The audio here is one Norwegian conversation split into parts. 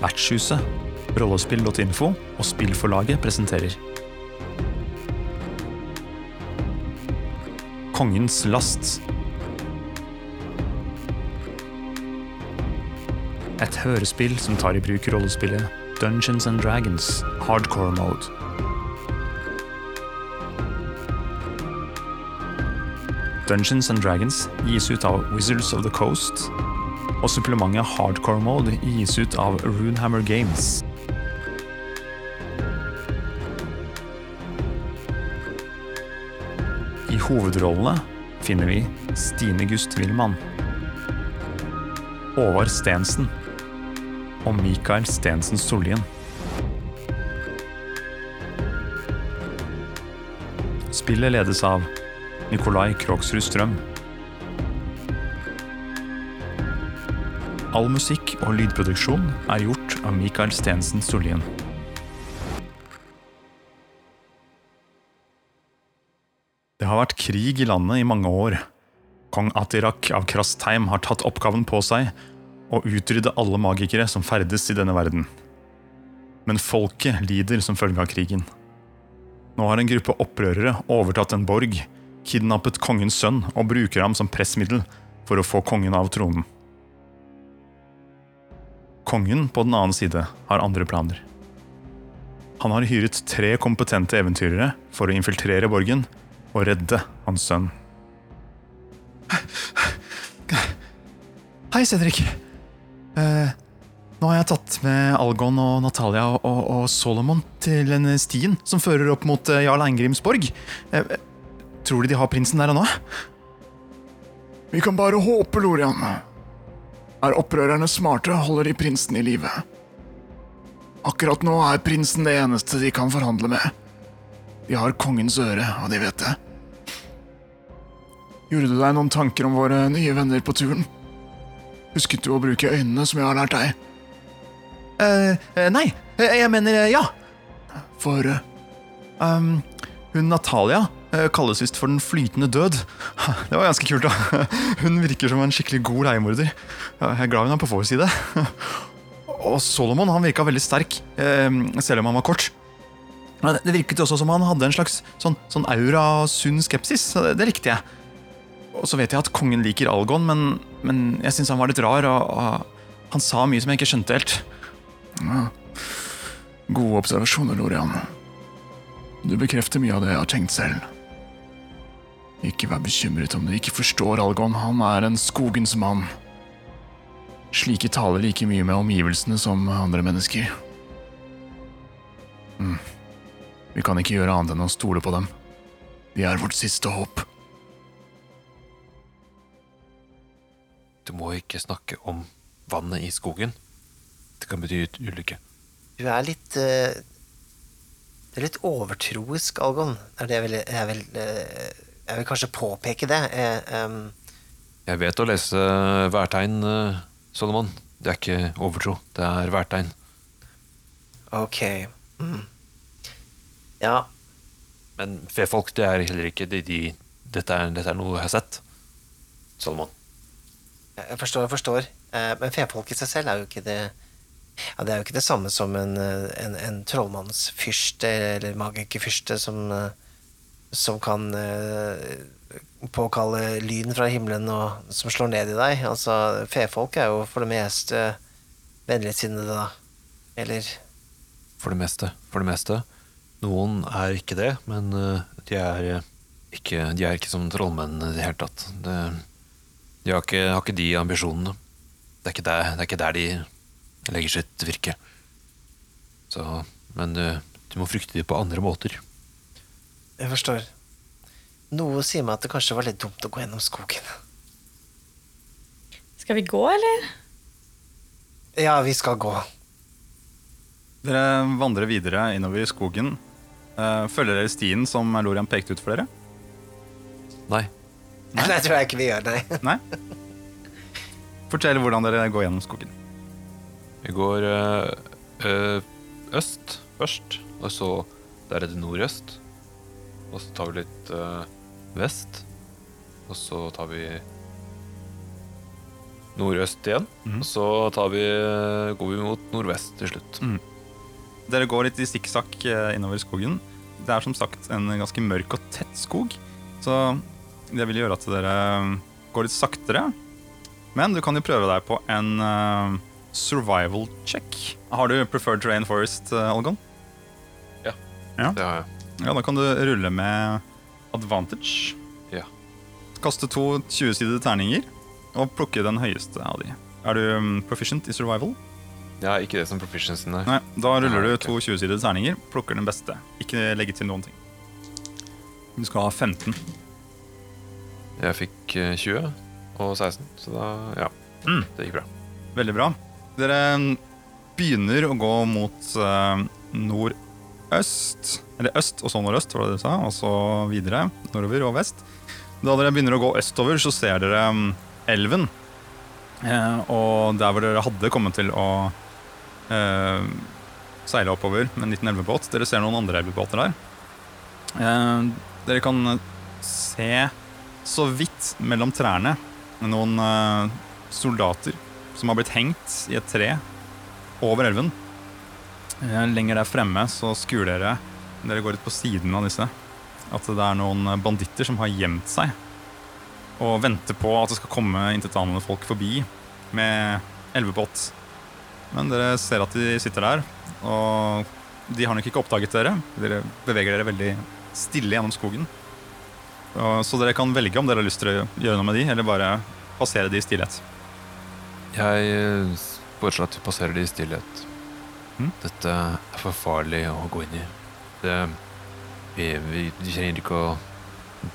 Vertshuset, rollespill.info og Spillforlaget presenterer Kongens last. Et hørespill som tar i bruk rollespillet Dungeons and Dragons hardcore mode. Dungeons and Dragons gis ut av Wizards of the Coast, og supplementet hardcore mode gis ut av Runehammer Games. I hovedrollene finner vi Stine Gust Wilman, Håvard Stensen og Mikael Stensen Sollien. Spillet ledes av Nikolai Krogsrud Strøm. All musikk og lydproduksjon er gjort av Mikael Stensen Sollien. Det har vært krig i landet i mange år. Kong Atirak av Krastheim har tatt oppgaven på seg å utrydde alle magikere som ferdes i denne verden. Men folket lider som følge av krigen. Nå har en gruppe opprørere overtatt en borg, kidnappet kongens sønn og bruker ham som pressmiddel for å få kongen av tronen. Kongen på den annen side har andre planer. Han har hyret tre kompetente eventyrere for å infiltrere borgen og redde hans sønn. Hei, Cedric. Eh, nå har jeg tatt med Algon og Natalia og, og, og Solomon til en stien som fører opp mot eh, Jarl Eingrims borg. Eh, tror du de har prinsen der og nå? Vi kan bare håpe, Lorian. Er opprørerne smarte, holder de prinsen i live. Akkurat nå er prinsen det eneste de kan forhandle med. De har kongens øre, og de vet det. Gjorde du deg noen tanker om våre nye venner på turen? Husket du å bruke øynene som jeg har lært deg? Eh, eh, nei, eh, jeg mener eh, ja. Få høre. Um, hun Natalia kalles visst for Den flytende død. Det var ganske kult, da. Hun virker som en skikkelig god leiemorder. Jeg er glad hun er på vår side. Og Solomon han virka veldig sterk, eh, selv om han var kort. Det virket også som han hadde en slags sånn, sånn aura av sunn skepsis. Det, likte jeg. Og så vet jeg at kongen liker Algon, men, men jeg syns han var litt rar. Og, og han sa mye som jeg ikke skjønte helt. Gode observasjoner, Lorian. Du bekrefter mye av det jeg har tenkt selv. Ikke vær bekymret om du ikke forstår Algon, han er en skogens mann. Slike taler like mye med omgivelsene som andre mennesker. Mm. Vi kan ikke gjøre annet enn å stole på dem. De er vårt siste håp. Du må ikke snakke om vannet i skogen. Det kan bety ulykke. Du er litt uh, Du er litt overtroisk, Algon. Det er det jeg vil, jeg vil, eh, jeg vil kanskje påpeke det. Eh, em, Jeg vet å lese værtegn, eh, Solomon. Det er ikke overtro, det er værtegn. ok. Mm. Ja, Men fefolk, det er heller ikke de, de, dette, er, dette er noe jeg har sett. Solomon. jeg forstår, jeg forstår. Eh, men fefolk i seg selv er jo ikke det ja, Det er jo ikke det samme som en, eh, en, en trollmannsfyrste eller magikerfyrste som, eh, som kan eh, påkalle lyn fra himmelen og som slår ned i deg. Altså, fefolk er jo for det meste vennligsinnede, da. Eller For det meste. For det meste. Noen er ikke det, men eh, de er eh, ikke, de er ikke som trollmenn i det hele tatt. Det, de har ikke, har ikke de ambisjonene. Det er der, det er ikke der de legger sitt virke. Så, men du, du må frykte dem på andre måter. Jeg forstår. Noe sier meg at det kanskje var litt dumt å gå gjennom skogen. Skal vi gå, eller? Ja, vi skal gå. Dere vandrer videre innover i skogen. Eh, Følger dere stien som Lorian pekte ut for dere? Nei. Nei, det tror jeg ikke vi gjør, nei. Nei? Fortell hvordan dere går gjennom skogen. Vi går øh, øh, øst først, og så der er det nordøst. Og så tar vi litt uh, vest. Og så tar vi nordøst igjen. Mm. Og så tar vi, går vi mot nordvest til slutt. Dere går litt i sikksakk eh, innover skogen. Det er som sagt en ganske mørk og tett skog, så det vil gjøre at dere eh, går litt saktere. Men du kan jo prøve deg på en uh, survival check. Har du preferred terrain forest, Algon? Ja. ja. Det har jeg. Ja, da kan du rulle med advantage. Ja. Kaste to 20-sidede terninger og plukke den høyeste av de. Er du mm, proficient i survival? Ja, ikke det som proficiency, nei. Nei, da ruller Nei, du to 20-sidede terninger, plukker den beste. Ikke legge til noen ting. Du skal ha 15. Jeg fikk eh, 20 og 16, så da Ja. Mm. Det gikk bra. Veldig bra. Dere mm, begynner å gå mot eh, nordøst. Eller øst og så nordøst, var det du sa. Og så videre nordover og vest. Da dere begynner å gå østover, så ser dere mm, elven. Eh, og der hvor dere hadde kommet til å eh, seile oppover med en liten elvebåt. Dere ser noen andre elvebåter der. Eh, dere kan se så vidt mellom trærne noen eh, soldater som har blitt hengt i et tre over elven. Eh, Lenger der fremme så skuler dere Dere går ut på siden av disse. At det er noen banditter som har gjemt seg og venter på at det skal komme intetanende folk forbi med elvebåt. Men dere ser at de sitter der, og de har nok ikke oppdaget dere. Dere beveger dere veldig stille gjennom skogen. Så dere kan velge om dere har lyst til å gjøre noe med de, eller bare passere de i stillhet. Jeg eh, foreslår at vi passerer de i stillhet. Mm. Dette er for farlig å gå inn i. Det, vi, vi, vi trenger ikke å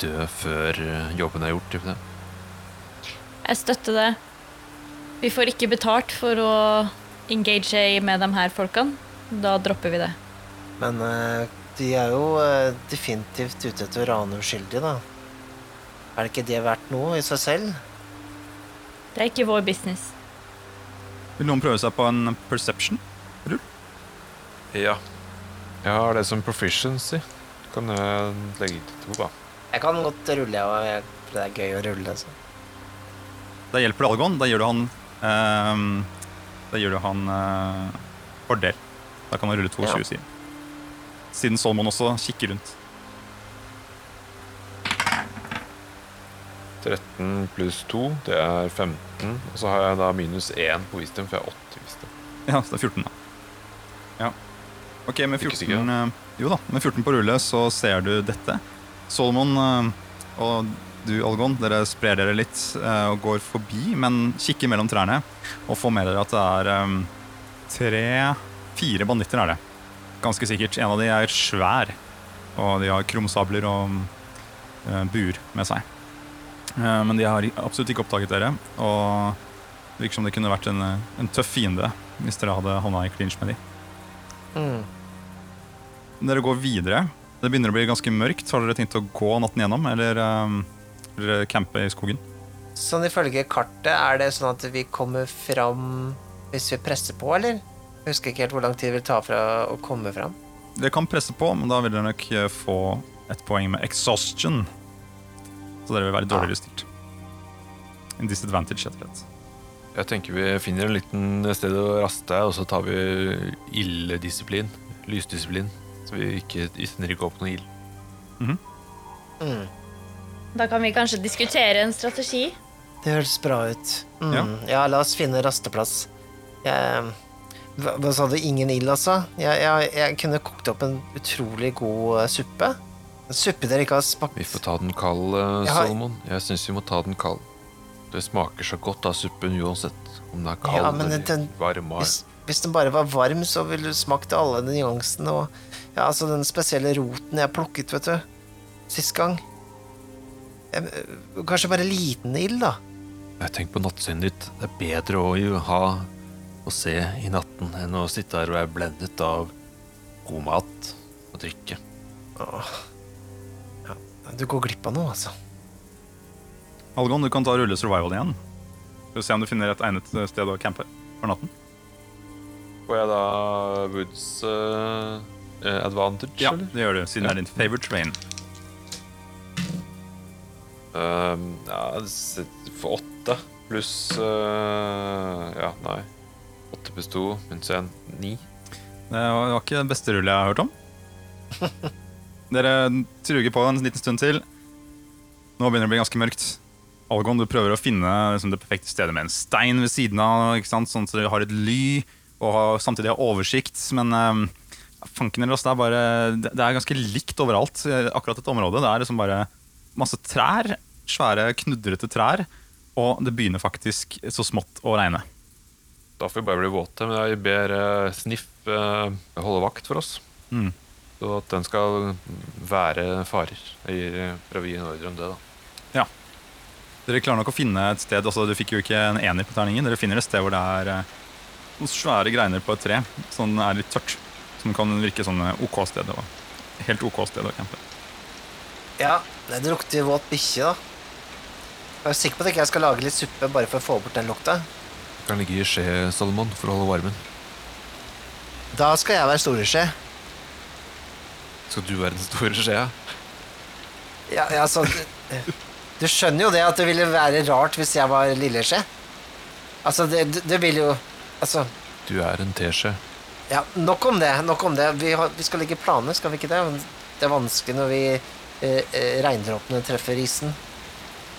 dø før eh, jobben er gjort. Typ det. Jeg støtter det. Vi får ikke betalt for å engage med de her folkene. Da dropper vi det. Men eh, de er jo eh, definitivt ute etter å rane uskyldige, da. Er det ikke det verdt noe i seg selv? Det er ikke vår business. Vil noen prøve seg på en perception? Ja. Jeg har det som proficiency. Kan jeg legge til to, da. Jeg kan godt rulle, jeg òg. Det er gøy å rulle. Så. Da hjelper det Algon. Da gir du han eh, Da gir du han eh, fordel. Da kan han rulle 22 Ja. 20 sider. Siden Solomon også kikker rundt. 13 pluss 2, det er 15. Og så har jeg da minus 1 på wisdom, for jeg har 8 i wisdom. Ja, så det er 14, da. Ja. Ok, med 14 eh, Jo da, med 14 på rulle så ser du dette. Solomon eh, og du, Algon, dere sprer dere litt eh, og går forbi, men kikker mellom trærne og får med dere at det er tre-fire banditter er det. Ganske sikkert. En av de er svær, og de har krumsabler og bur buer med seg. Men de har absolutt ikke oppdaget dere, og det virker som det kunne vært en, en tøff fiende hvis dere hadde havna i clinch med dem. Mm. Dere går videre. Det begynner å bli ganske mørkt. Har dere tenkt å gå natten gjennom, eller, um, eller campe i skogen? Sånn ifølge kartet, er det sånn at vi kommer fram hvis vi presser på, eller? Jeg husker ikke helt hvor lang tid det vil ta fra å komme fram. Dere kan presse på, men da vil dere nok eh, få et poeng med exhaustion. Så dere vil være dårligere stilt. En disadvantage, rett og slett. Jeg tenker vi finner en liten sted å raste, og så tar vi ilddisiplin. Lysdisiplin. Så vi ikke sender ikke opp noe ild. Mm. Da kan vi kanskje diskutere en strategi. Det høres bra ut. Mm. Ja. Ja. la oss finne rasteplass. Jeg, hva, hva sa du? Ingen ild, altså? Jeg, jeg, jeg kunne kokt opp en utrolig god eh, suppe. En suppe dere ikke har smakt. Vi får ta den kald, eh, Jeg har- Solomon. Jeg syns vi må ta den kald. Det smaker så godt av suppen uansett om den er kald Ja, men eller den- varm. Hvis, hvis den bare var varm, så ville du smakt alle nyansene og ja, altså den spesielle roten jeg plukket, vet du, sist gang. Øh, Kanskje bare liten ild, da. Jeg tenker på nattsynet ditt. Det er bedre å ha å se i natten enn å sitte her og være blendet av god mat og drikke. Åh. Ja, du går glipp av noe, altså. Algon, du kan ta rulle survival igjen. For å se om du finner et egnet sted å campe for natten. Får jeg da Woods uh, advantage, Ja, eller? det gjør du, siden det er din favorite train. Um, ja, for åtte. Pluss uh, Ja, nei. Åtte pluss to minus én. Ni. Det var, ikke det beste rullet jeg har hørt om. Dere truger på en liten stund til. Nå begynner det å bli ganske mørkt. Algon, du prøver å finne liksom, det perfekte stedet med en stein ved siden av, sånn at du har et ly og har, samtidig har oversikt. Men um, fanken deres, det er bare Det det er ganske likt overalt. eh, Akkurat dette området. Det er liksom bare masse trær. Svære, knudrete trær. Og det begynner faktisk så smått å regne. Da får vi bare bli våte. Men jeg ber eh, Sniff eh, holde vakt for oss. Mm. Så at den skal være farer. Jeg gir- prøver å gi en ordre om det, da. Dere klarer nok å finne et sted altså Du fikk jo ikke en ener på terningen. Dere finner et sted hvor det er eh, noen svære greiner på et tre som er litt tørt. Som kan virke sånn OK sted. å- Helt OK sted å campe. Ja, det lukter våt bikkje, da. Jeg er sikker på at jeg ikke skal lage litt suppe bare for å få bort den lukta. Du kan ligge i skje, Salomon, for å holde varmen. Da skal jeg være store skje. Skal du være den store skjea? Ja, ja, altså du, skjønner jo det at det ville være rart hvis jeg var lilleskje. Altså, det, det- det vil jo Altså, Du er en teskje. ja, nok om det. Nok om det. Vi, har, vi skal legge planer, skal vi ikke det? Det er vanskelig når vi eh, eh, regndråpene treffer isen.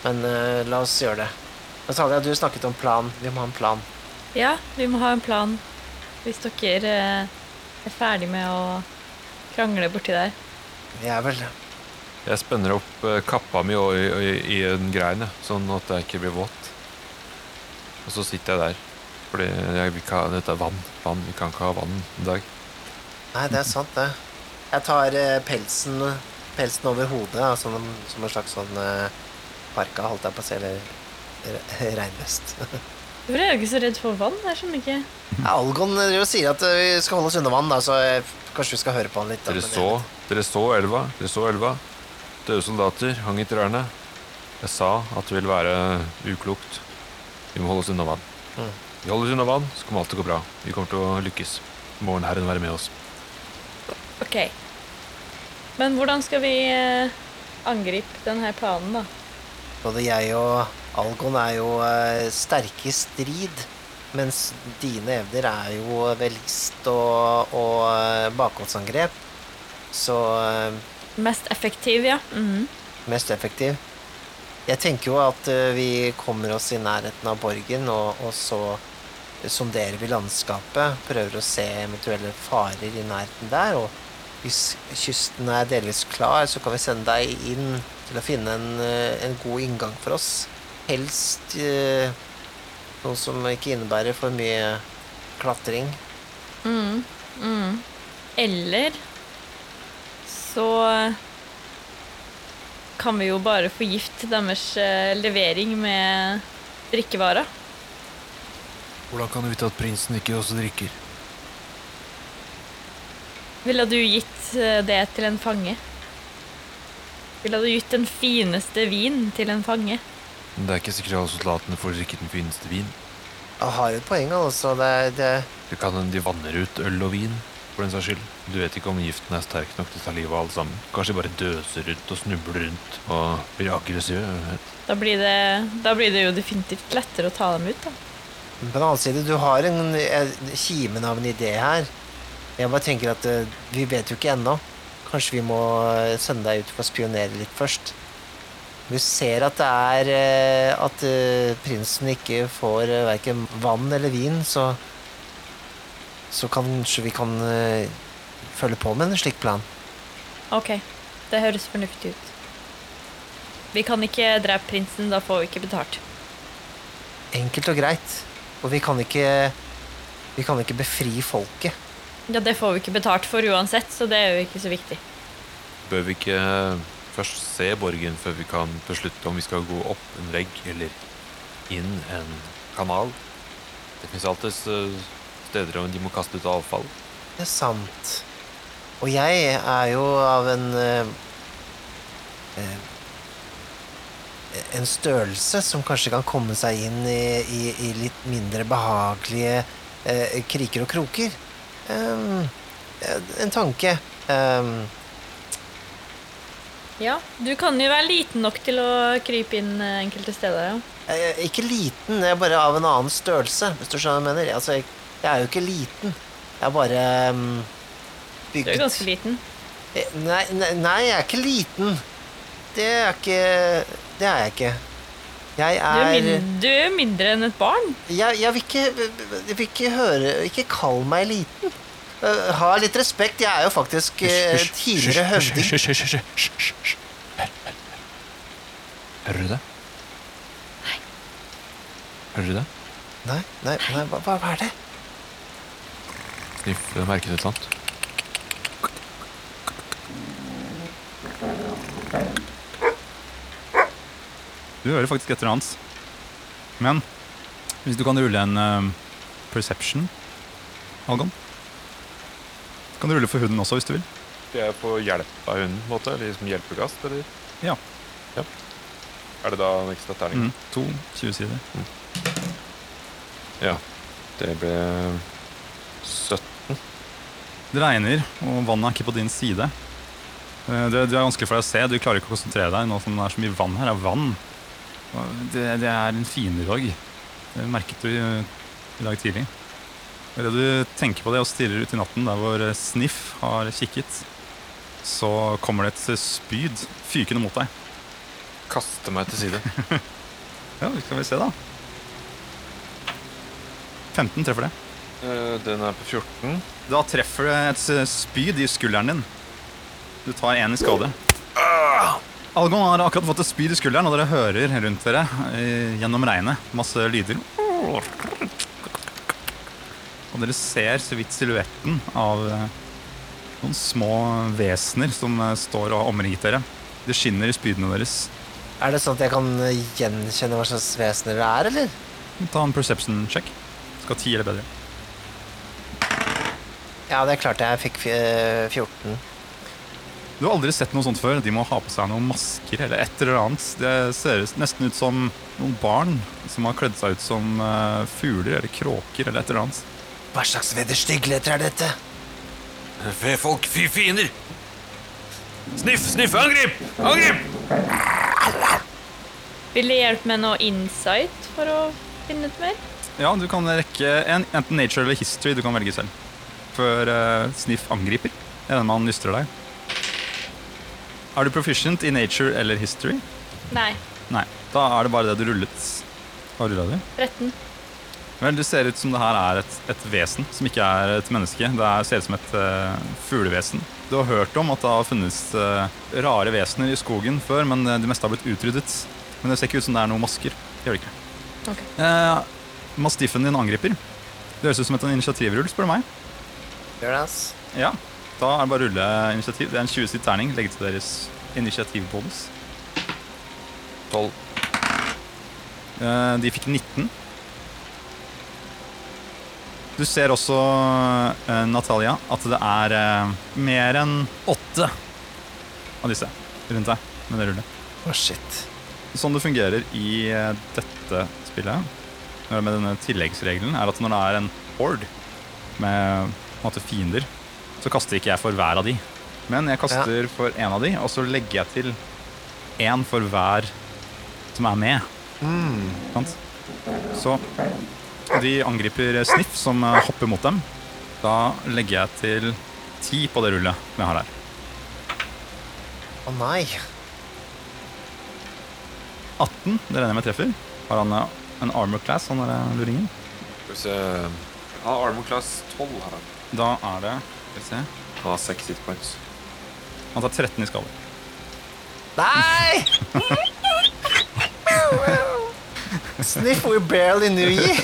Men eh, la oss gjøre det. Natalia, du snakket om plan. Vi må ha en plan. Ja, vi må ha en plan hvis dere eh, er ferdig med å krangle borti der. Vi er vel Jeg spenner opp eh, kappa mi og, i, i, i en grein, sånn at jeg ikke blir våt. Og så sitter jeg der. Fordi jeg vil ikke ha dette er vann. vann. Vi kan ikke ha vann i dag. Nei, det er sant, det. Jeg tar eh, pelsen, pelsen over hodet, altså, som, som en slags sånn eh, parka, holdt jeg på å si, eller regnvest. Hvorfor er du ikke så redd for vann? Jeg skjønner ikke. Ja, Algon sier at vi skal holde oss unna vann, da, så kanskje vi skal høre på han litt. Da, Dere så, dere så elva. Dere så elva. Døde soldater hang i trærne. Jeg sa at det ville være uklokt. Vi må holde oss unna vann. Mm. Vi holder oss unna vann, så kommer alt til å gå bra. Vi kommer til å lykkes. Morgenherren være med oss. Ok. Men hvordan skal vi eh, angripe denne planen, da? Både jeg og Algon er jo eh, sterke i strid, mens dine evner er jo velst og, og eh, bakholdsangrep. Så eh, Mest effektiv, ja. Mhm. mest effektiv. Jeg tenker jo at eh, vi kommer oss i nærheten av borgen, og, og så sonderer vi landskapet. Prøver å se eventuelle farer i nærheten der. Og hvis kysten er delvis klar, så kan vi sende deg inn til å finne en, eh, en god inngang for oss. Helst eh, noe som ikke innebærer for mye klatring. Mm. Mm. Eller så kan vi jo bare forgifte deres eh, levering med drikkevarer. Hvordan kan du vite at prinsen ikke også drikker? Ville du gitt eh, det til en fange? Ville du gitt den fineste vin til en fange? Men det er ikke sikkert alle soldatene får drikke den fineste vin. Jeg har et poeng, altså. Det, det, Det kan hende de vanner ut øl og vin, for den saks skyld. Du vet ikke om giften er sterk nok til å ta livet av alle sammen. Kanskje de bare døser rundt og snubler rundt og blir aggressive. Da blir, det, da blir det jo definitivt lettere å ta dem ut, da. På den annen side, du har en, en kimen av en idé her. Jeg bare tenker at eh, vi vet jo ikke ennå. Kanskje vi må eh, sende deg ut for å spionere litt først. Du ser at det er eh, At prinsen ikke får uh, verken vann eller vin, så Så kanskje vi kan uh, følge på med en slik plan. Ok, det høres fornuftig ut. Vi kan ikke drepe prinsen, da får vi ikke betalt. Enkelt og greit. Og vi kan ikke Vi kan ikke befri folket. Ja, det får vi ikke betalt for uansett, så det er jo ikke så viktig. Bør vi ikke først se borgen før vi kan beslutte om vi skal gå opp en vegg eller inn en kanal? Det fins alltids eh, steder og de må kaste ut avfall. Det er sant. Og jeg er jo av en eh, eh, En størrelse som kanskje kan komme seg inn i, i, i litt mindre behagelige eh, kriker og kroker. Ehm, eh, en tanke. Ehm, Ja, du kan jo være liten nok til å krype inn eh, enkelte steder. ja. Er ikke liten, jeg er bare av en annen størrelse, hvis du skjønner hva jeg mener. Altså, jeg, jeg er jo ikke liten. Jeg er bare um, Du bygd er ganske liten. Eh, Nei, nei, nei, jeg er ikke liten. Det er ikke Det er jeg ikke. Jeg Du er, er min, du er mindre enn et barn. jeg, jeg vil ikke Jeg vil ikke høre Ikke kall meg liten. Eh, ha litt respekt. Jeg er jo faktisk eh, tidligere høvding. Hysj, hysj, hysj. Hører du det? Nei. Hører du det? Nei, nei, nei hva hva er det? Sniff merket et eller annet. Du hører faktisk etter hans. Men hvis du kan rulle en uh, perception, Algon Kan du rulle for hunden også, hvis du vil. Skal jeg få hjelp av hunden, måte? Eller som hjelpekast, eller? Ja. ja. Er det da en ekstra terning? Mm, to 20 sider. Ja. Det ble 17. Det regner, og vannet er ikke på din side. Eh, Det, det er vanskelig for deg å se. Du klarer ikke å konsentrere deg nå som det er så mye vann her. Er vann. Det, det er en fiendedag. Det merket du i, dag tidlig. Idet du tenker på det og stirrer ut i natten der hvor eh, Sniff har kikket, så kommer det et spyd fykende mot deg. Kaste meg til side. Ja, skal vi se, da. 15 treffer det. Eh, Den er på 14. Da treffer det et spyd i skulderen din. Du tar én i skade. Algon har akkurat fått et spyd i skulderen, og dere hører rundt dere eh, gjennom regnet masse lyder. Og dere ser så vidt silhuetten av eh, noen små vesener som står og har omringet dere. Det skinner i spydene deres. Er det sånn at jeg kan gjenkjenne hva slags vesener det er, eller? Ta en perception check. Skal ti eller bedre. Ja, det er klart jeg fikk eh, 14. Du har aldri sett noe sånt før. De må ha på seg noen masker eller et eller annet. Det ser nesten ut som noen barn som har kledd seg ut som eh, fugler eller kråker eller et eller annet. Hva slags vederstyggeligheter er dette? Fefolk, fy fiender! Sniff, sniff, angrip! Angrip! Vil det hjelpe med noe insight for å finne ut mer? Ja, du kan rekke en, enten nature eller history. Du kan velge selv. Før uh, Sniff angriper. Regner med han lystrer deg. Er du proficient i nature eller history? Nei. Nei. Da er det bare det du rullet. Hva rulla du? 13. Vel, Det ser ut som det her er et, et vesen som ikke er et menneske. Det er, ser ut som et uh, fuglevesen. Du har hørt om at det har funnes uh, rare vesener i skogen før, men de det meste har blitt utryddet. Men det ser ikke ut som det er noen masker. Det gjør det ikke. Okay. Uh, Mastiffen din angriper. Det høres ut som et initiativrull, spør du meg. Gjør det, ass. Ja, Da er det bare å rulle initiativ. Det er en 20-sitt terning. Legge til deres initiativbonus. 12. Eh, de fikk 19. Du ser også, eh, Natalia, at det er eh, mer enn åtte av disse rundt deg med det rullet. Å, shit. Sånn det fungerer i eh, dette spillet, med denne tilleggsregelen, er at når det er en horde med måte, fiender, så kaster ikke jeg for hver av de. Men jeg kaster for én av de, og så legger jeg til én for hver som er med. Mm. Så de angriper Sniff, som eh, hopper mot dem. Da legger jeg til ti på det rullet vi har her. Å nei. 18, det regner jeg med treffer. Har han eh, en armor class, han der eh, luringen? Skal vi se armor class 12 har han. Da er det Skal vi se Ta seks hit points. Han tar 13 i skade. Nei! Sniff, we barely knew you.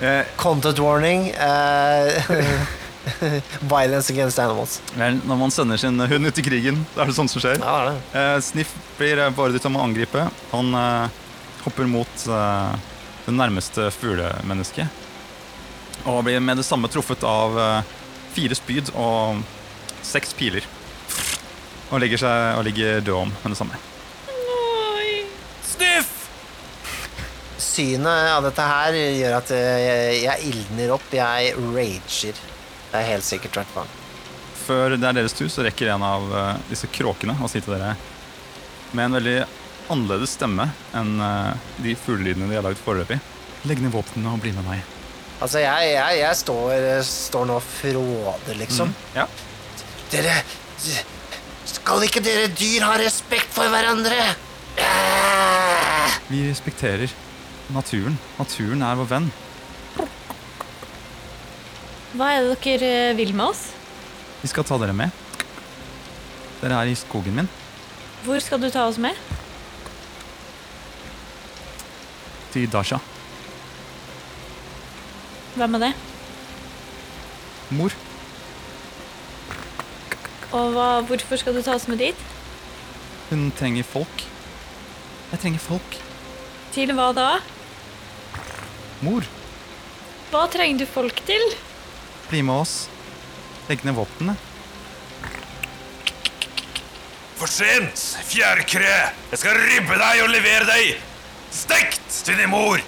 Eh, Content warning. Uh, violence against animals. vel, når man sender sin hund ut i krigen, da er det sånt som skjer. Ja, det er det. Uh, Sniff blir beordret om å angripe. Han uh, hopper mot eh, det nærmeste fuglemennesket. Og blir med det samme truffet av eh, fire spyd og seks piler. Og legger seg og ligger død om med det samme. Nei. Sniff! Synet av dette her gjør at eh, jeg, jeg ildner opp. Jeg rager. Det er helt sikkert, hvert før det er deres tur, så rekker en av eh, disse kråkene å si til dere med en veldig annerledes stemme enn eh, de fuglelydene de har lagd foreløpig. Legg ned våpnene og bli med meg. Altså, jeg, jeg, jeg står, står nå og fråder, liksom. Ja. Dere Skal ikke dere dyr ha respekt for hverandre? Ah! Vi respekterer naturen. Naturen er vår venn. Hva er det dere eh, vil med oss? Vi skal ta dere med. Dere er i skogen min. Hvor skal du ta oss med? Til Dasha. Hvem er det? Mor. Og hva, hvorfor skal du ta oss med dit? Hun trenger folk. Jeg trenger folk. Til hva da? Mor, Hva trenger du folk til? bli med oss. Legg ned våpnene. For sent, fjærkre! Jeg skal ribbe deg og levere deg stekt til din mor!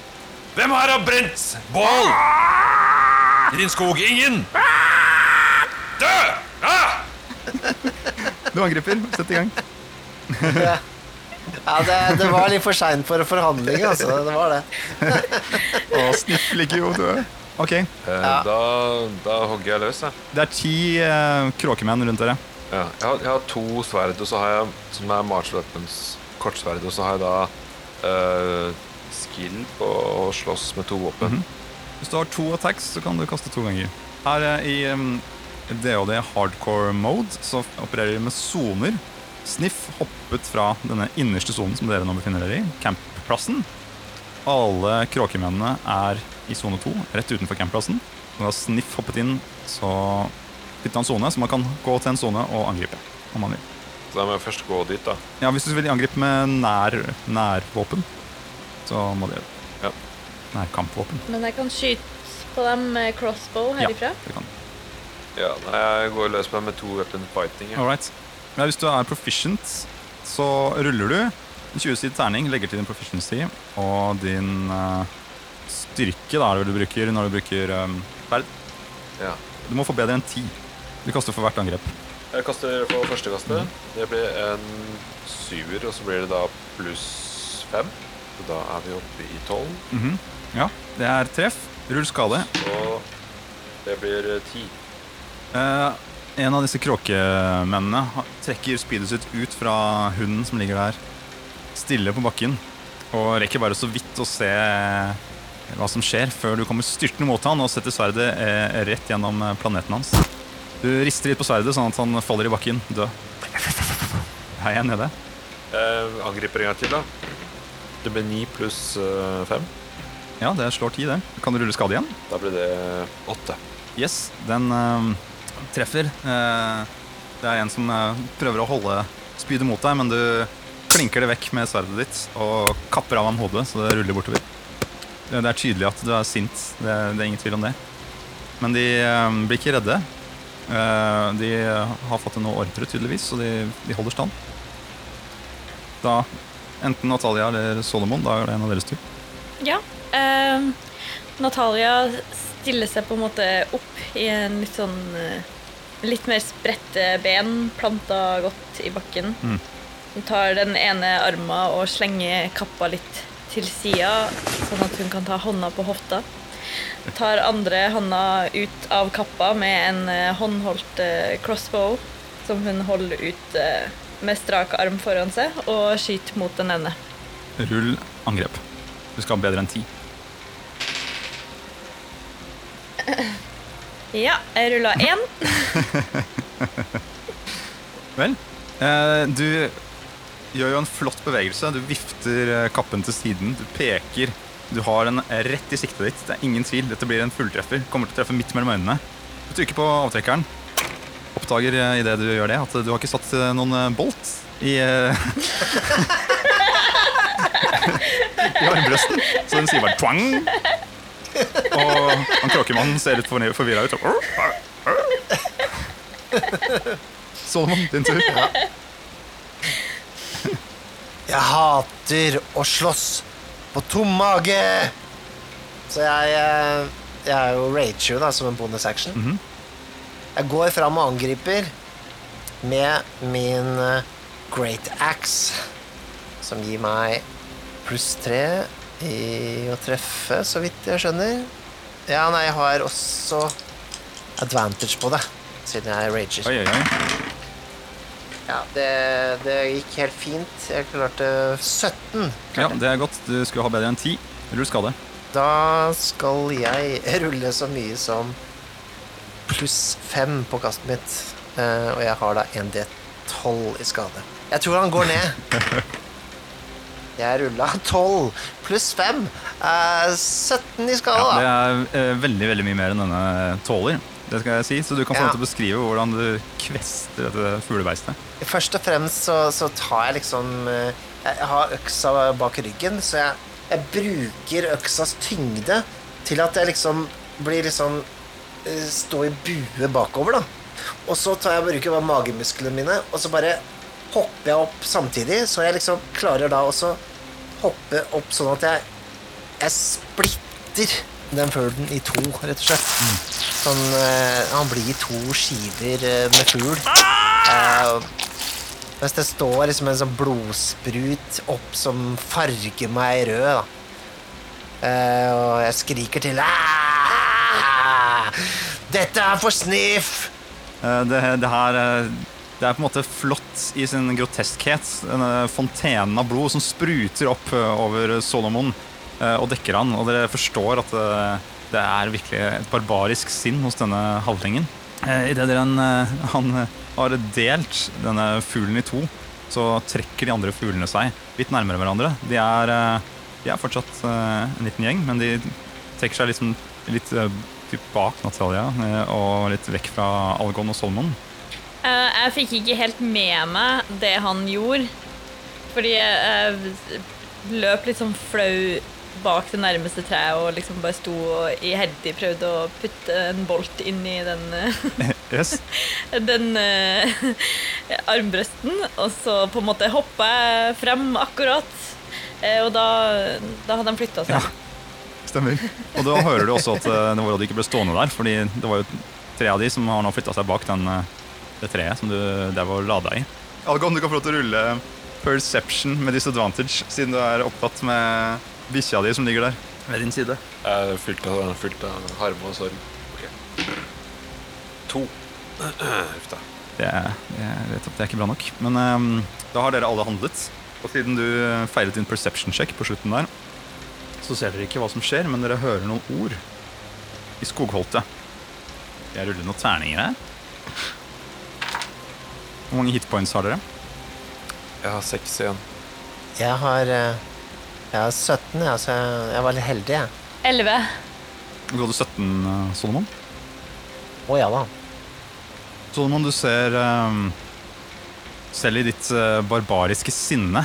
Hvem her har brent bål? I din skog? Ingen? Dø! Ah! Du angriper. Sett i gang. Ja, det, det var litt for seint for forhandling, altså. Det var det. Å, Sniff ikke jo du. Ok, Eh, Ja. da, da hogger jeg løs, jeg. det er ti eh, kråkemenn rundt dere. Ja. Jeg, har, jeg har to sverd, og så har jeg som er martial weapons, kortsverd, og så har jeg da eh, skill på å slåss med to våpen. Hvis du har to attacks, så kan du kaste to ganger. Her eh, i um, DOD hardcore mode så opererer vi med soner. Sniff hoppet fra denne innerste sonen som dere nå befinner dere i, campplassen. Alle kråkemennene er i sone 2, rett utenfor campplassen. Når Sniff hoppet inn, så bytta han sone, så man kan gå til en sone og angripe. om man vil. Så da må jeg først gå dit, da. Ja, Hvis du vil angripe med nær, nærvåpen, så må du gjøre det. Ja. Nærkampvåpen. Men jeg kan skyte på dem med crossbow herifra. Ja, det kan du. Ja, nei, jeg går løs på dem med to weapon fighting. Ja. All. Ja, hvis du er proficient, så ruller du en 20-sidig terning, legger til din proficiency og din uh, styrke, da er det vel du bruker når du bruker um, sverd. Ja. Du må få bedre enn 10. Du kaster for hvert angrep. Jeg kaster på første kastet. Det blir en syver, og så blir det da pluss fem. Så da er vi oppe i tolv. Mhm. Ja, det er treff. Rull skade. Og det blir ti. Eh, en av disse kråkemennene trekker speedet sitt ut fra hunden som ligger der, stille på bakken, og rekker bare så vidt å se hva som skjer, før du kommer styrtende mot han og setter sverdet eh, rett gjennom eh, planeten hans. Du rister litt på sverdet, sånn at han faller i bakken, død. Er jeg nede. Eh, angriper en gang til, da. Det blir ni pluss eh, fem. Ja, det slår ti, det. Kan du rulle skade igjen? Da blir det åtte. Yes, den eh, treffer. Eh, det er en som eh, prøver å holde spydet mot deg, men du klinker det vekk med sverdet ditt og kapper av ham hodet, så det ruller bortover. Det, det er tydelig at du er sint, det, det er ingen tvil om det. Men de eh, blir ikke redde. Eh, de har fått en ordre, tydeligvis, så de, de holder stand. Da enten Natalia eller Solomon, da er det en av deres tur. Ja. Eh, Natalia stiller seg på en måte opp i en litt sånn eh, Litt mer spredte ben, planta godt i bakken. Mm. Hun tar den ene armen og slenger kappa litt til sida, sånn at hun kan ta hånda på hofta. Tar andre hånda ut av kappa med en eh, håndholdt eh, crossbow som hun holder ut eh, med strak arm foran seg, og skyter mot den ene. Rull angrep. Du skal ha bedre enn ti. Ja, jeg rulla én. Vel, eh, du gjør jo en flott bevegelse. Du vifter kappen til siden. Du peker. Du har den rett i siktet ditt. Det er ingen tvil. Dette blir en fulltreffer. Kommer til å treffe midt mellom øynene. Du trykker på avtrekkeren. Oppdager eh, i det du gjør det, at du har ikke satt eh, noen eh, bolt i I armbrøsten. Så den sier bare twang. Og han kråkemannen ser litt forvirra ut. Solomon, din tur. Jeg hater å slåss på tom mage! Så jeg, eh, jeg er jo rager da, som en bonus action. Jeg går fram og angriper med min eh, Great Axe, som gir meg pluss tre i å treffe, så vidt jeg skjønner. Ja, nei, jeg har også advantage på det, siden jeg rager. Oi, oi, oi. Ja, det, det gikk helt fint. Jeg klarte 17. Ja, det er godt. Du skulle ha bedre enn 10. Rull skade. Da skal jeg rulle så mye som pluss 5 på kastet mitt. Eh, og jeg har da 1D12 i skade. Jeg tror han går ned. Jeg rulla 12 pluss 5. Eh, 17 i skade, Ja, det er eh, veldig veldig mye mer enn denne tåler. Det skal jeg si, Så du kan få Ja. til å beskrive hvordan du kvester dette fuglebeistet. Først og fremst så, så tar jeg liksom eh, Jeg har øksa bak ryggen, så jeg, jeg bruker øksas tyngde til at jeg liksom blir liksom Stå i bue bakover, da. Og så tar jeg bruker bare magemusklene mine, og så bare hopper jeg opp samtidig, så jeg liksom klarer da også hoppe opp sånn at jeg Jeg splitter den fuglen i to, rett og slett. Sånn eh, Han blir i to skiver eh, med fugl. Eh, mens det står liksom en sånn blodsprut opp som farger meg rød, da. Eh, og jeg skriker til «Ah! Dette er for sniff! Eh, Det, det her eh, Det er på en måte flott i sin groteskhet. Denne fontenen av blod som spruter opp eh, over Solomon eh, og dekker han. Og dere forstår at det, det er virkelig et barbarisk sinn hos denne halvlingen. Eh, Idet dere han, eh, han eh, har delt denne fuglen i to, så trekker de andre fuglene seg litt nærmere hverandre. De er, eh, de er fortsatt eh, en liten gjeng, men de trekker seg liksom litt eh, bak Natalia eh, og litt vekk fra Algon og Solomon. Eh, jeg fikk ikke helt med meg det han gjorde. Fordi jeg løp litt sånn flau bak det nærmeste treet og liksom bare sto og iherdig prøvde å putte en bolt inn i den, eh, Yes. den uh, armbrøsten. Og så på en måte hoppa jeg frem akkurat. Eh, og da, da hadde han flytta seg. Ja. Stemmer. Og da hører du også at det var at de ikke ble stående der, fordi det var jo tre av de som har nå flytta seg bak den, det treet som du der var lada i. Algon, du kan få lov til å rulle perception med disadvantage, siden du er opptatt med bikkja di som ligger der ved din side. Jeg er fylt av, fylt av harme og sorg. Ok. To. Huff da. Det er, jeg vet at det er ikke bra nok. Men um, da har dere alle handlet. Og siden du feilet din perception check på slutten der, så ser dere ikke hva som skjer, men dere hører noen ord i skogholtet. Jeg ruller noen terninger her. Hvor mange hitpoints har dere? Jeg har seks igjen. Jeg har, eh, jeg er 17, ja, så jeg, jeg var litt heldig, jeg. Elleve. Du hadde 17, eh, Solomon. Å ja da. Solomon, du ser ehm, Selv i ditt eh, barbariske sinne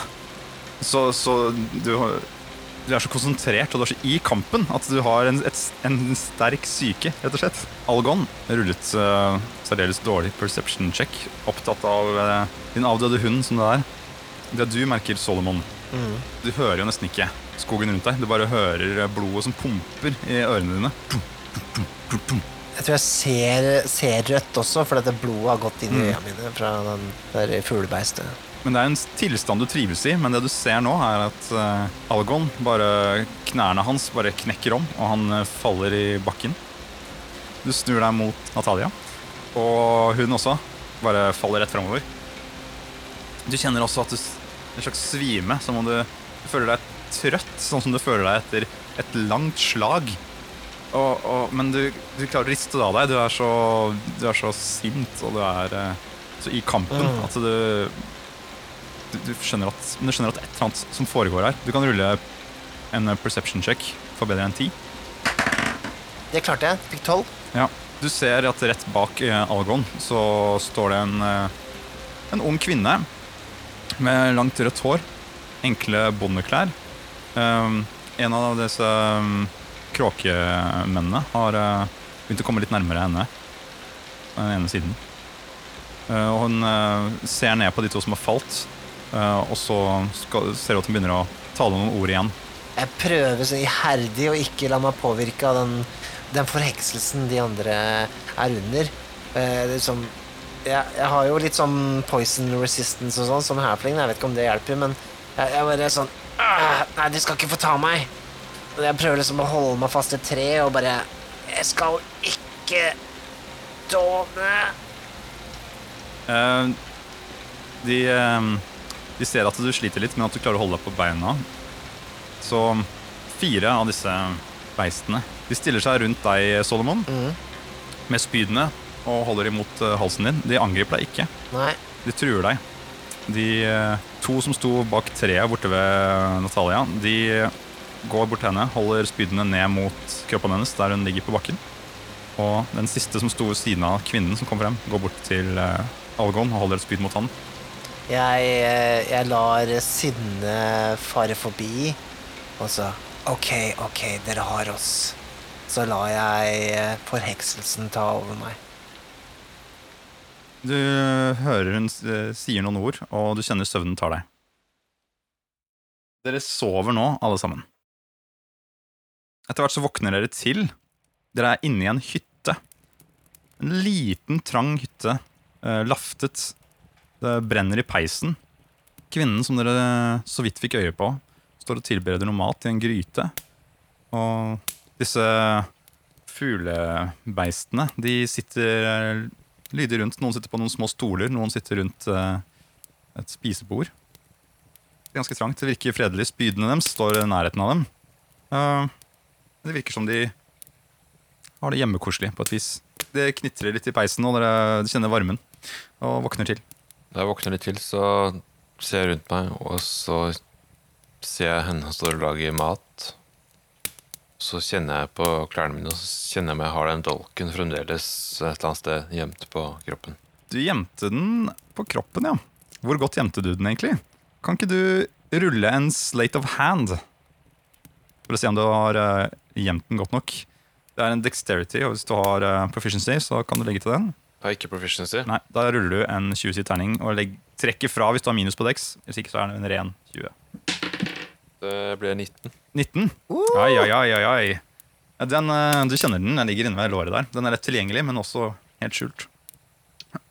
så, så du, har- du er så konsentrert og du er så i kampen at du har en, et, en sterk syke, rett og slett. Algon rullet uh, særdeles dårlig perception check, opptatt av eh, din avdøde hund som det er. Det du merker, Solomon, du hører jo nesten ikke skogen rundt deg. Du bare hører blodet som pumper i ørene dine. Jeg tror jeg ser, ser rødt også, for dette blodet har gått inn i øynene mine fra den der fuglebeistet. Men det er en tilstand du trives i, men det du ser nå, er at eh, Algon bare Knærne hans bare knekker om, og han eh, faller i bakken. Du snur deg mot Natalia, og hun også bare faller rett framover. Du kjenner også at du en slags svime, som om du, du føler deg trøtt, sånn som du føler deg etter et langt slag. Og, og, men du, du klarer å riste det av deg. Du er så, du er så sint, og du er eh, så i kampen at du du, skjønner at, men du skjønner at et eller annet som foregår her. Du kan rulle en eh, perception check for bedre enn ti. Det klarte jeg. Fikk 12. Ja. Du ser at rett bak eh, Algon så står det en, eh, en ung kvinne med langt rødt hår, enkle bondeklær. Um, en av disse um, kråkemennene har uh, begynt å komme litt nærmere henne på den ene siden. Uh, og hun uh, ser ned på de to som har falt, og så skal, ser hun at hun begynner å tale noen ord igjen. Jeg prøver så iherdig å ikke la meg påvirke av den, den forhekselsen de andre er under. Uh, liksom, jeg, jeg har jo litt sånn poison resistance og sånn som hapling. Jeg vet ikke om det hjelper, men jeg, jeg bare sånn «Ah, Nei, de skal ikke få ta meg. Jeg prøver liksom å holde meg fast i et tre og bare Jeg skal ikke dåne. Uh, de, eh, de ser at du sliter litt, men at du klarer å holde deg på beina. Så fire av disse beistene De stiller seg rundt deg, Solomon, med spydene og holder imot eh, halsen din. De angriper deg ikke. Nei. De truer deg. De eh, to som sto bak treet borte ved Natalia, de går bort til henne, holder spydene ned mot kroppen hennes der hun ligger på bakken. Og den siste som sto ved siden av kvinnen som kom frem, går bort til eh, Algon og holder et spyd mot han. Jeg, eh, jeg lar sinnet fare forbi, og så OK, OK, dere har oss. Så lar jeg eh, forhekselsen ta over meg. Du hører hun eh, sier noen ord, og du kjenner søvnen tar deg. Dere sover nå, alle sammen. Etter hvert så våkner dere til. Dere er inne i en hytte. En liten, trang hytte. eh, laftet. Det brenner i peisen. Kvinnen som dere så vidt fikk øye på, står og tilbereder noe mat i en gryte. Og disse fuglebeistene, de sitter eh, lyder rundt. Noen sitter på noen små stoler, noen sitter rundt eh, et spisebord. Det er ganske trangt. Det virker fredelig. Spydene deres står i nærheten av dem. Eh, det virker som de har det hjemmekoselig på et vis. Det knitrer litt i peisen, og dere kjenner varmen. Og våkner til. Da jeg våkner litt til, så ser jeg rundt meg, og så ser jeg henne står og lager mat. Så kjenner jeg på klærne mine, og så kjenner jeg om jeg har den dolken fremdeles et eller annet sted gjemt på kroppen. Du gjemte den på kroppen, ja. Hvor godt gjemte du den egentlig? Kan ikke du rulle en slate of hand? For å se om du har eh, gjemt den godt nok. Det er en dexterity, og hvis du har eh, proficiency, så kan du legge til den. Jeg har ikke proficiency. Nei, Da ruller du en 20 terning og legger, trekker fra hvis du har minus på dex. Hvis ikke så er det en ren 20. Det ble 19. 19. Ai, ai, ai, ai, ai. Ja, Den, eh, du kjenner den, den ligger inne ved låret der. Den er lett tilgjengelig, men også helt skjult.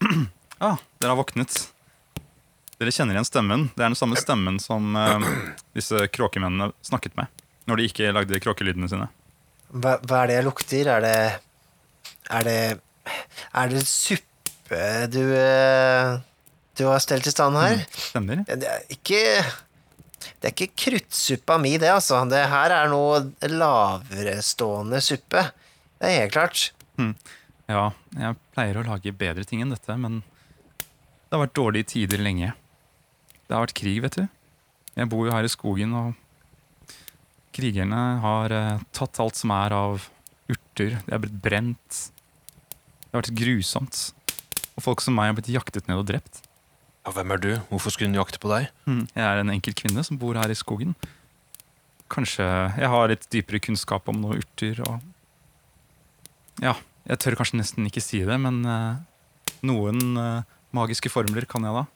ah, dere har våknet. Dere kjenner igjen stemmen. Det er den samme stemmen som eh, disse kråkemennene snakket med når de ikke lagde kråkelydene sine. Hva, hva er det jeg lukter? Er det Er det Er det suppe du eh, Du har stelt i stand her? Stemmer? Det er ikke Det er ikke kruttsuppa mi, det, altså. Det her er noe laverestående suppe. Det er helt klart. Ja, jeg pleier å lage bedre ting enn dette, men det har vært dårlige tider lenge. Det har vært krig, vet du. Jeg bor jo her i skogen, og krigerne har eh, tatt alt som er av urter. Det er blitt brent. Det har vært grusomt. Og folk som meg har blitt jaktet ned og drept. Ja, hvem er du? Hvorfor skulle hun jakte på deg? Mm, Jeg er en enkel kvinne som bor her i skogen. Kanskje jeg har litt dypere kunnskap om noen urter og Ja, jeg tør kanskje nesten ikke si det, men uh, noen uh, magiske formler kan jeg da.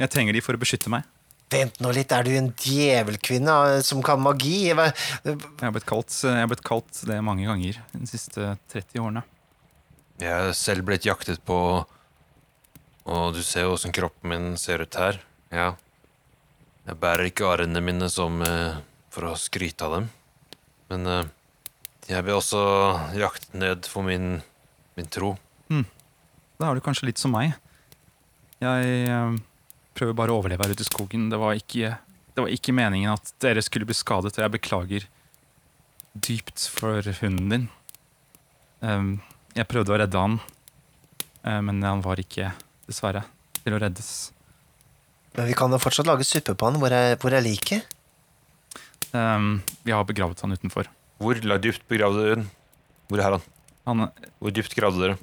Jeg trenger de for å beskytte meg. Vent nå litt, er du en djevelkvinne eh, som kan magi? Hva- Jeg har blitt kalt, jeg har blitt kalt det mange ganger de siste 30 årene. Jeg er selv blitt jaktet på, og du ser jo åssen kroppen min ser ut her. Ja. Jeg bærer ikke arrene mine som eh, for å skryte av dem. Men eh, jeg blir også jaktet ned for min, min tro. Da er du kanskje litt som meg. Jeg eh, prøver bare å overleve her ute i skogen. Det var, ikke, det var ikke meningen at dere skulle bli skadet, og jeg beklager dypt for hunden din. Um, jeg prøvde å redde han, uh, men han var ikke, dessverre, til å reddes. Men vi kan jo fortsatt lage suppe på han. Hvor er, hvor er liket? Um, vi har begravet han utenfor. Hvor la- dypt begravde dere den? Hvor er han? Han, Hvor dypt gravde dere?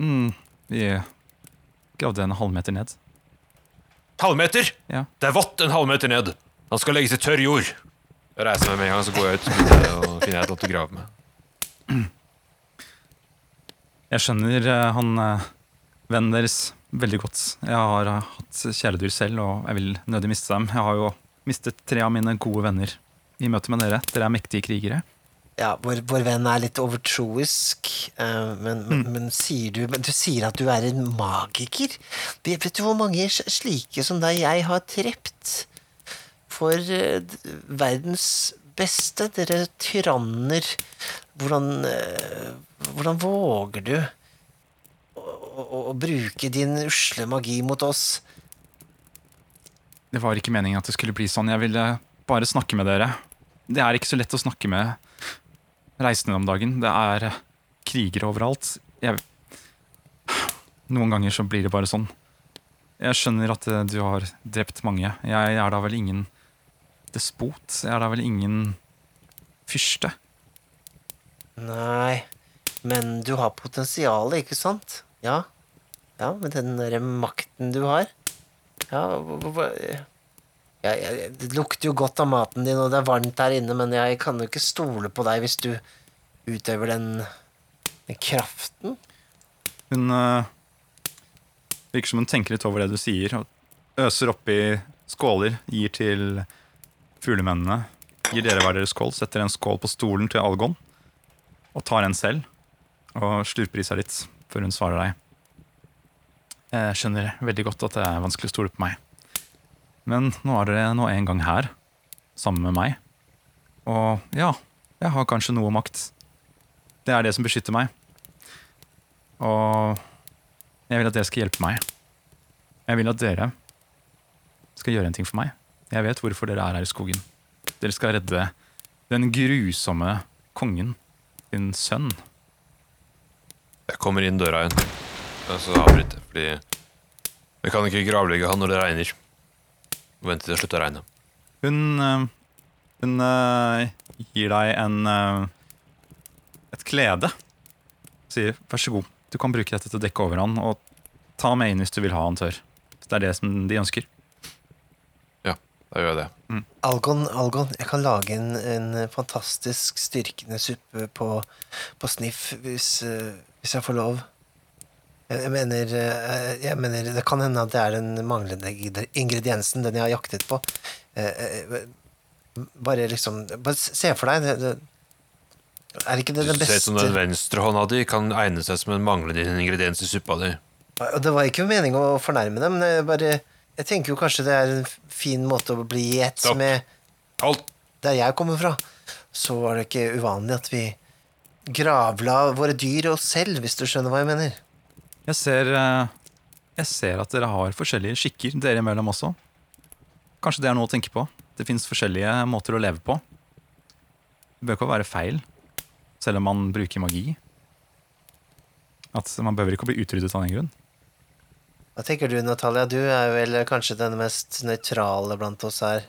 mm, vi gravde en halvmeter ned. Halvmeter! Ja. Det er vått en halvmeter ned. Han skal legges i tørr jord. Jeg reiser meg med en gang, så går jeg ut så jeg å finner jeg et eller annet å grave med. Jeg skjønner eh, han eh, vennen deres veldig godt. Jeg har eh, hatt kjæledyr selv, og jeg vil nødig miste dem. Jeg har jo mistet tre av mine gode venner i møte med dere. Dere er mektige krigere. ja, vår, vår venn er litt overtroisk, men, men, mm. men, sier du, men du sier at du er en magiker? Vet, du hvor mange slike som deg jeg har drept? For eh, verdens beste, dere tyranner. Hvordan, eh, hvordan våger du å, å, bruke din usle magi mot oss? Det var ikke meningen at det skulle bli sånn. Jeg ville bare snakke med dere. Det er ikke så lett å snakke med reisende om dagen. Det er krigere overalt. Jeg... Noen ganger så blir det bare sånn. Jeg skjønner at eh, du har drept mange. Jeg er da vel ingen despot? Jeg er da vel ingen fyrste? Nei, men du har potensial, ikke sant? Ja. Ja, med den der makten du har. Ja, ja, ja, Det lukter jo godt av maten din, og det er varmt der inne, men jeg kan jo ikke stole på deg hvis du utøver den, den kraften. Hun uh, virker som hun tenker litt over det du sier, og øser oppi skåler, gir til fuglemennene. Gir dere hver deres skål, setter en skål på stolen til Algon, og tar en selv, og slurper i seg litt før hun svarer deg. Jeg skjønner veldig godt at det er vanskelig å stole på meg. Men nå er dere nå en gang her, sammen med meg. Og ja, jeg har kanskje noe makt. Det er det som beskytter meg. Og jeg vil at dere skal hjelpe meg. Jeg vil at dere skal gjøre en ting for meg. Jeg vet hvorfor dere er her i skogen. Dere skal redde den grusomme kongen, din sønn. Jeg kommer inn døra igjen, og så avbryter jeg, fordi vi kan ikke gravlegge han når det regner. Vente til det slutter å regne. Hun, øh, hun øh, gir deg en øh, et klede. Sier vær så god, du kan bruke dette til å dekke over han, og ta med inn hvis du vil ha han tørr. Hvis det er det som de ønsker. Ja, da gjør jeg det. Algon, Algon, jeg kan lage en, en fantastisk styrkende suppe på, på sniff hvis, eh, hvis jeg får lov. Jeg mener, eh, jeg mener Det kan hende at det er den manglende ingrediensen, den jeg har jaktet på. Eh, eh, Bare liksom Bare se for deg det, Er ikke det den beste Du ser ut som den venstrehånda di kan egne seg som en manglende ingrediens i suppa di. Det var ikke meningen å fornærme dem, men jeg bare Jeg tenker jo kanskje det er en fin måte å bli i ett med der jeg kommer fra, så var det ikke uvanlig at vi gravla våre dyr oss selv, hvis du skjønner hva jeg mener. Jeg ser, eh, jeg ser at dere har forskjellige skikker dere imellom også. Kanskje det er noe å tenke på. Det fins forskjellige måter å leve på. Det bør ikke være feil, selv om man bruker magi. At Man behøver ikke å bli utryddet av den grunn. Hva tenker du, Natalia? Du er vel kanskje den mest nøytrale blant oss her.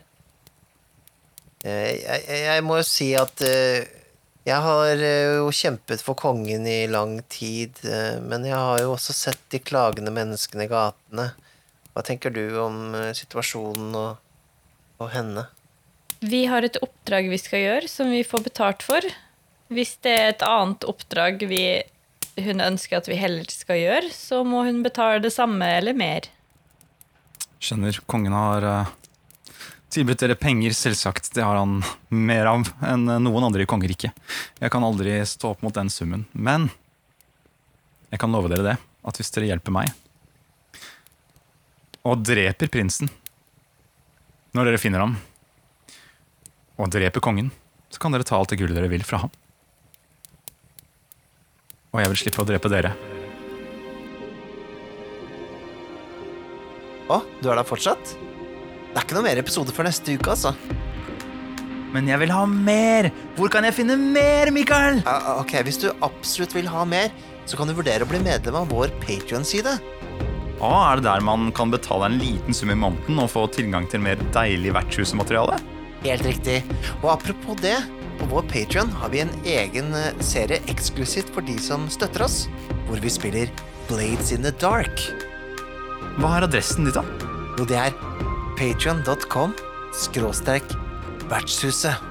Eh, Jeg, jeg, jeg må jo si at eh, jeg har eh, jo kjempet for kongen i lang tid, eh, men jeg har jo også sett de klagende menneskene i gatene. Hva tenker du om eh, situasjonen og, og henne? Vi har et oppdrag vi skal gjøre, som vi får betalt for. Hvis det er et annet oppdrag vi, hun ønsker at vi heller skal gjøre, så må hun betale det samme eller mer. Skjønner, kongen har tilbudt dere penger, selvsagt. Det har han mer av enn noen andre i kongeriket. Jeg kan aldri stå opp mot den summen. Men jeg kan love dere det, at hvis dere hjelper meg og dreper prinsen når dere finner ham, og dreper kongen, så kan dere ta alt det gullet dere vil fra ham. Og jeg vil slippe å drepe dere. Å, du er der fortsatt? Det er ikke noe mer episode før neste uke, altså. Men jeg vil ha mer! Hvor kan jeg finne mer, Mikael? Ah, ok, Hvis du absolutt vil ha mer, så kan du vurdere å bli medlem av vår Patrion-side. Ah, er det der man kan betale en liten sum i måneden og få tilgang til mer deilig vertshusmateriale? Helt riktig. Og apropos det, på vår Patrion har vi en egen eh, serie eksklusivt for de som støtter oss, hvor vi spiller Blades in the Dark. Hva er adressen ditt, da? Jo, det er patrion.com skråstrek vertshuset.